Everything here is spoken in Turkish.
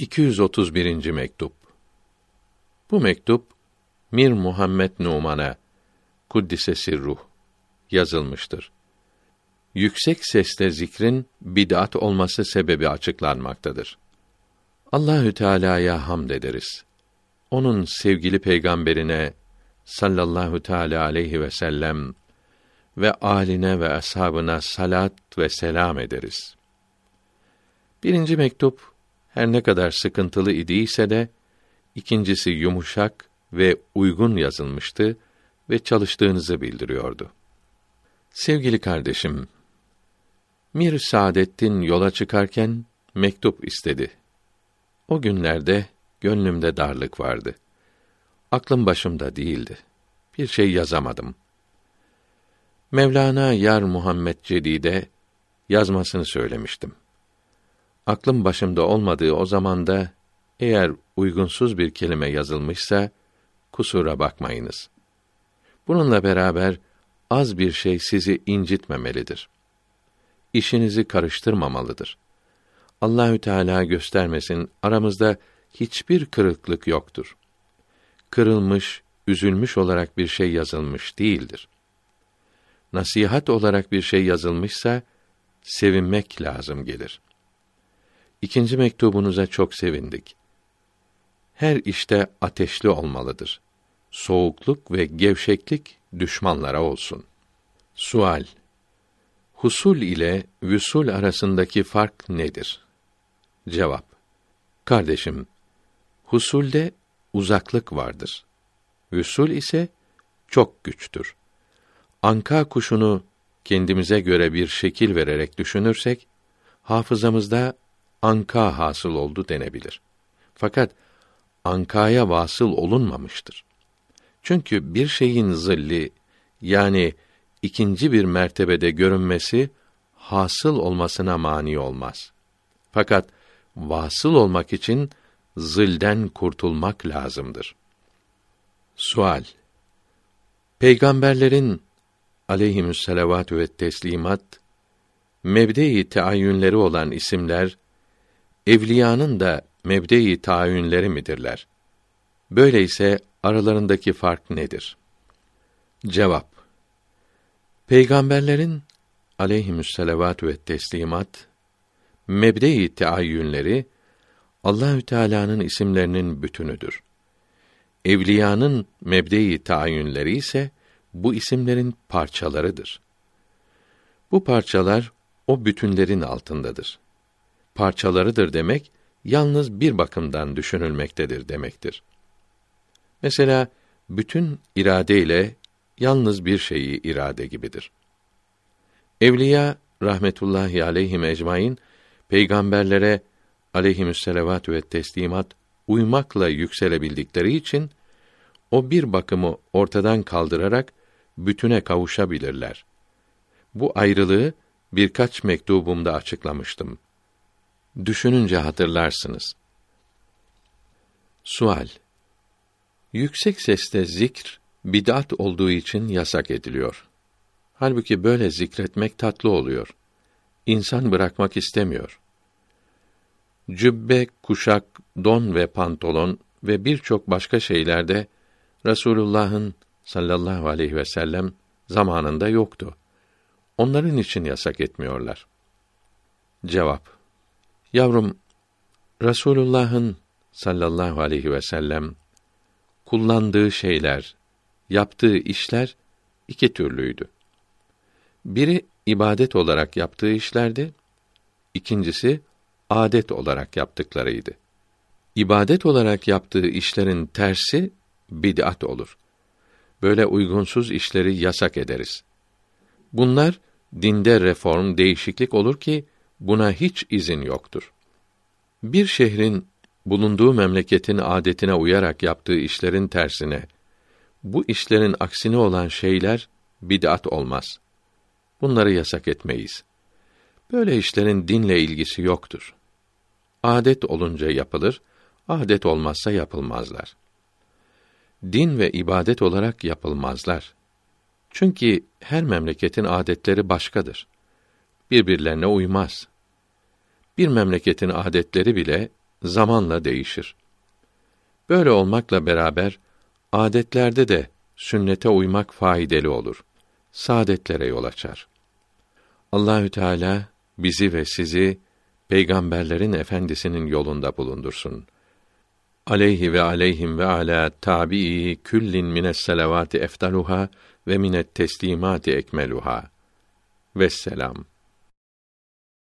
231. mektup. Bu mektup Mir Muhammed Numan'a kuddise sirruh yazılmıştır. Yüksek sesle zikrin bid'at olması sebebi açıklanmaktadır. Allahü Teala'ya hamd ederiz. Onun sevgili peygamberine sallallahu teala aleyhi ve sellem ve aline ve ashabına salat ve selam ederiz. Birinci mektup her ne kadar sıkıntılı idiyse de ikincisi yumuşak ve uygun yazılmıştı ve çalıştığınızı bildiriyordu. Sevgili kardeşim, Mir Saadettin yola çıkarken mektup istedi. O günlerde gönlümde darlık vardı. Aklım başımda değildi. Bir şey yazamadım. Mevlana Yar Muhammed Cedide yazmasını söylemiştim. Aklım başımda olmadığı o zamanda eğer uygunsuz bir kelime yazılmışsa kusura bakmayınız. Bununla beraber az bir şey sizi incitmemelidir. İşinizi karıştırmamalıdır. Allahü Teala göstermesin aramızda hiçbir kırıklık yoktur. Kırılmış, üzülmüş olarak bir şey yazılmış değildir. Nasihat olarak bir şey yazılmışsa sevinmek lazım gelir. İkinci mektubunuza çok sevindik. Her işte ateşli olmalıdır. Soğukluk ve gevşeklik düşmanlara olsun. Sual Husul ile vüsul arasındaki fark nedir? Cevap Kardeşim, husulde uzaklık vardır. Vüsul ise çok güçtür. Anka kuşunu kendimize göre bir şekil vererek düşünürsek, hafızamızda anka hasıl oldu denebilir. Fakat ankaya vasıl olunmamıştır. Çünkü bir şeyin zilli yani ikinci bir mertebede görünmesi hasıl olmasına mani olmaz. Fakat vasıl olmak için zilden kurtulmak lazımdır. Sual Peygamberlerin aleyhimüsselavatü ve teslimat mebde-i teayyünleri olan isimler evliyanın da mebde-i tayyünleri midirler? Böyleyse aralarındaki fark nedir? Cevap Peygamberlerin aleyhimüsselavatü ve teslimat mebde-i Allahü Teala'nın isimlerinin bütünüdür. Evliyanın mebde-i tayyünleri ise bu isimlerin parçalarıdır. Bu parçalar o bütünlerin altındadır. Parçalarıdır demek yalnız bir bakımdan düşünülmektedir demektir. Mesela bütün irade ile yalnız bir şeyi irade gibidir. Evliya rahmetullahi aleyhi ecmaîn peygamberlere aleyhimüsselavatü ve teslimat uymakla yükselebildikleri için o bir bakımı ortadan kaldırarak bütüne kavuşabilirler. Bu ayrılığı birkaç mektubumda açıklamıştım. Düşününce hatırlarsınız. Sual Yüksek sesle zikr bid'at olduğu için yasak ediliyor. Halbuki böyle zikretmek tatlı oluyor. İnsan bırakmak istemiyor. Cübbe, kuşak, don ve pantolon ve birçok başka şeylerde Resulullah'ın sallallahu aleyhi ve sellem zamanında yoktu. Onların için yasak etmiyorlar. Cevap Yavrum, Resulullah'ın sallallahu aleyhi ve sellem kullandığı şeyler, yaptığı işler iki türlüydü. Biri ibadet olarak yaptığı işlerdi, ikincisi adet olarak yaptıklarıydı. İbadet olarak yaptığı işlerin tersi bid'at olur. Böyle uygunsuz işleri yasak ederiz. Bunlar dinde reform, değişiklik olur ki buna hiç izin yoktur. Bir şehrin bulunduğu memleketin adetine uyarak yaptığı işlerin tersine bu işlerin aksine olan şeyler bid'at olmaz. Bunları yasak etmeyiz. Böyle işlerin dinle ilgisi yoktur. Adet olunca yapılır, adet olmazsa yapılmazlar. Din ve ibadet olarak yapılmazlar. Çünkü her memleketin adetleri başkadır. Birbirlerine uymaz. Bir memleketin adetleri bile zamanla değişir. Böyle olmakla beraber adetlerde de sünnete uymak faydalı olur. Saadetlere yol açar. Allahü Teala bizi ve sizi peygamberlerin efendisinin yolunda bulundursun. Aleyhi ve aleyhim ve ala tabii küllin mines selavati eftaluha ve minet teslimati ekmeluha. Vesselam.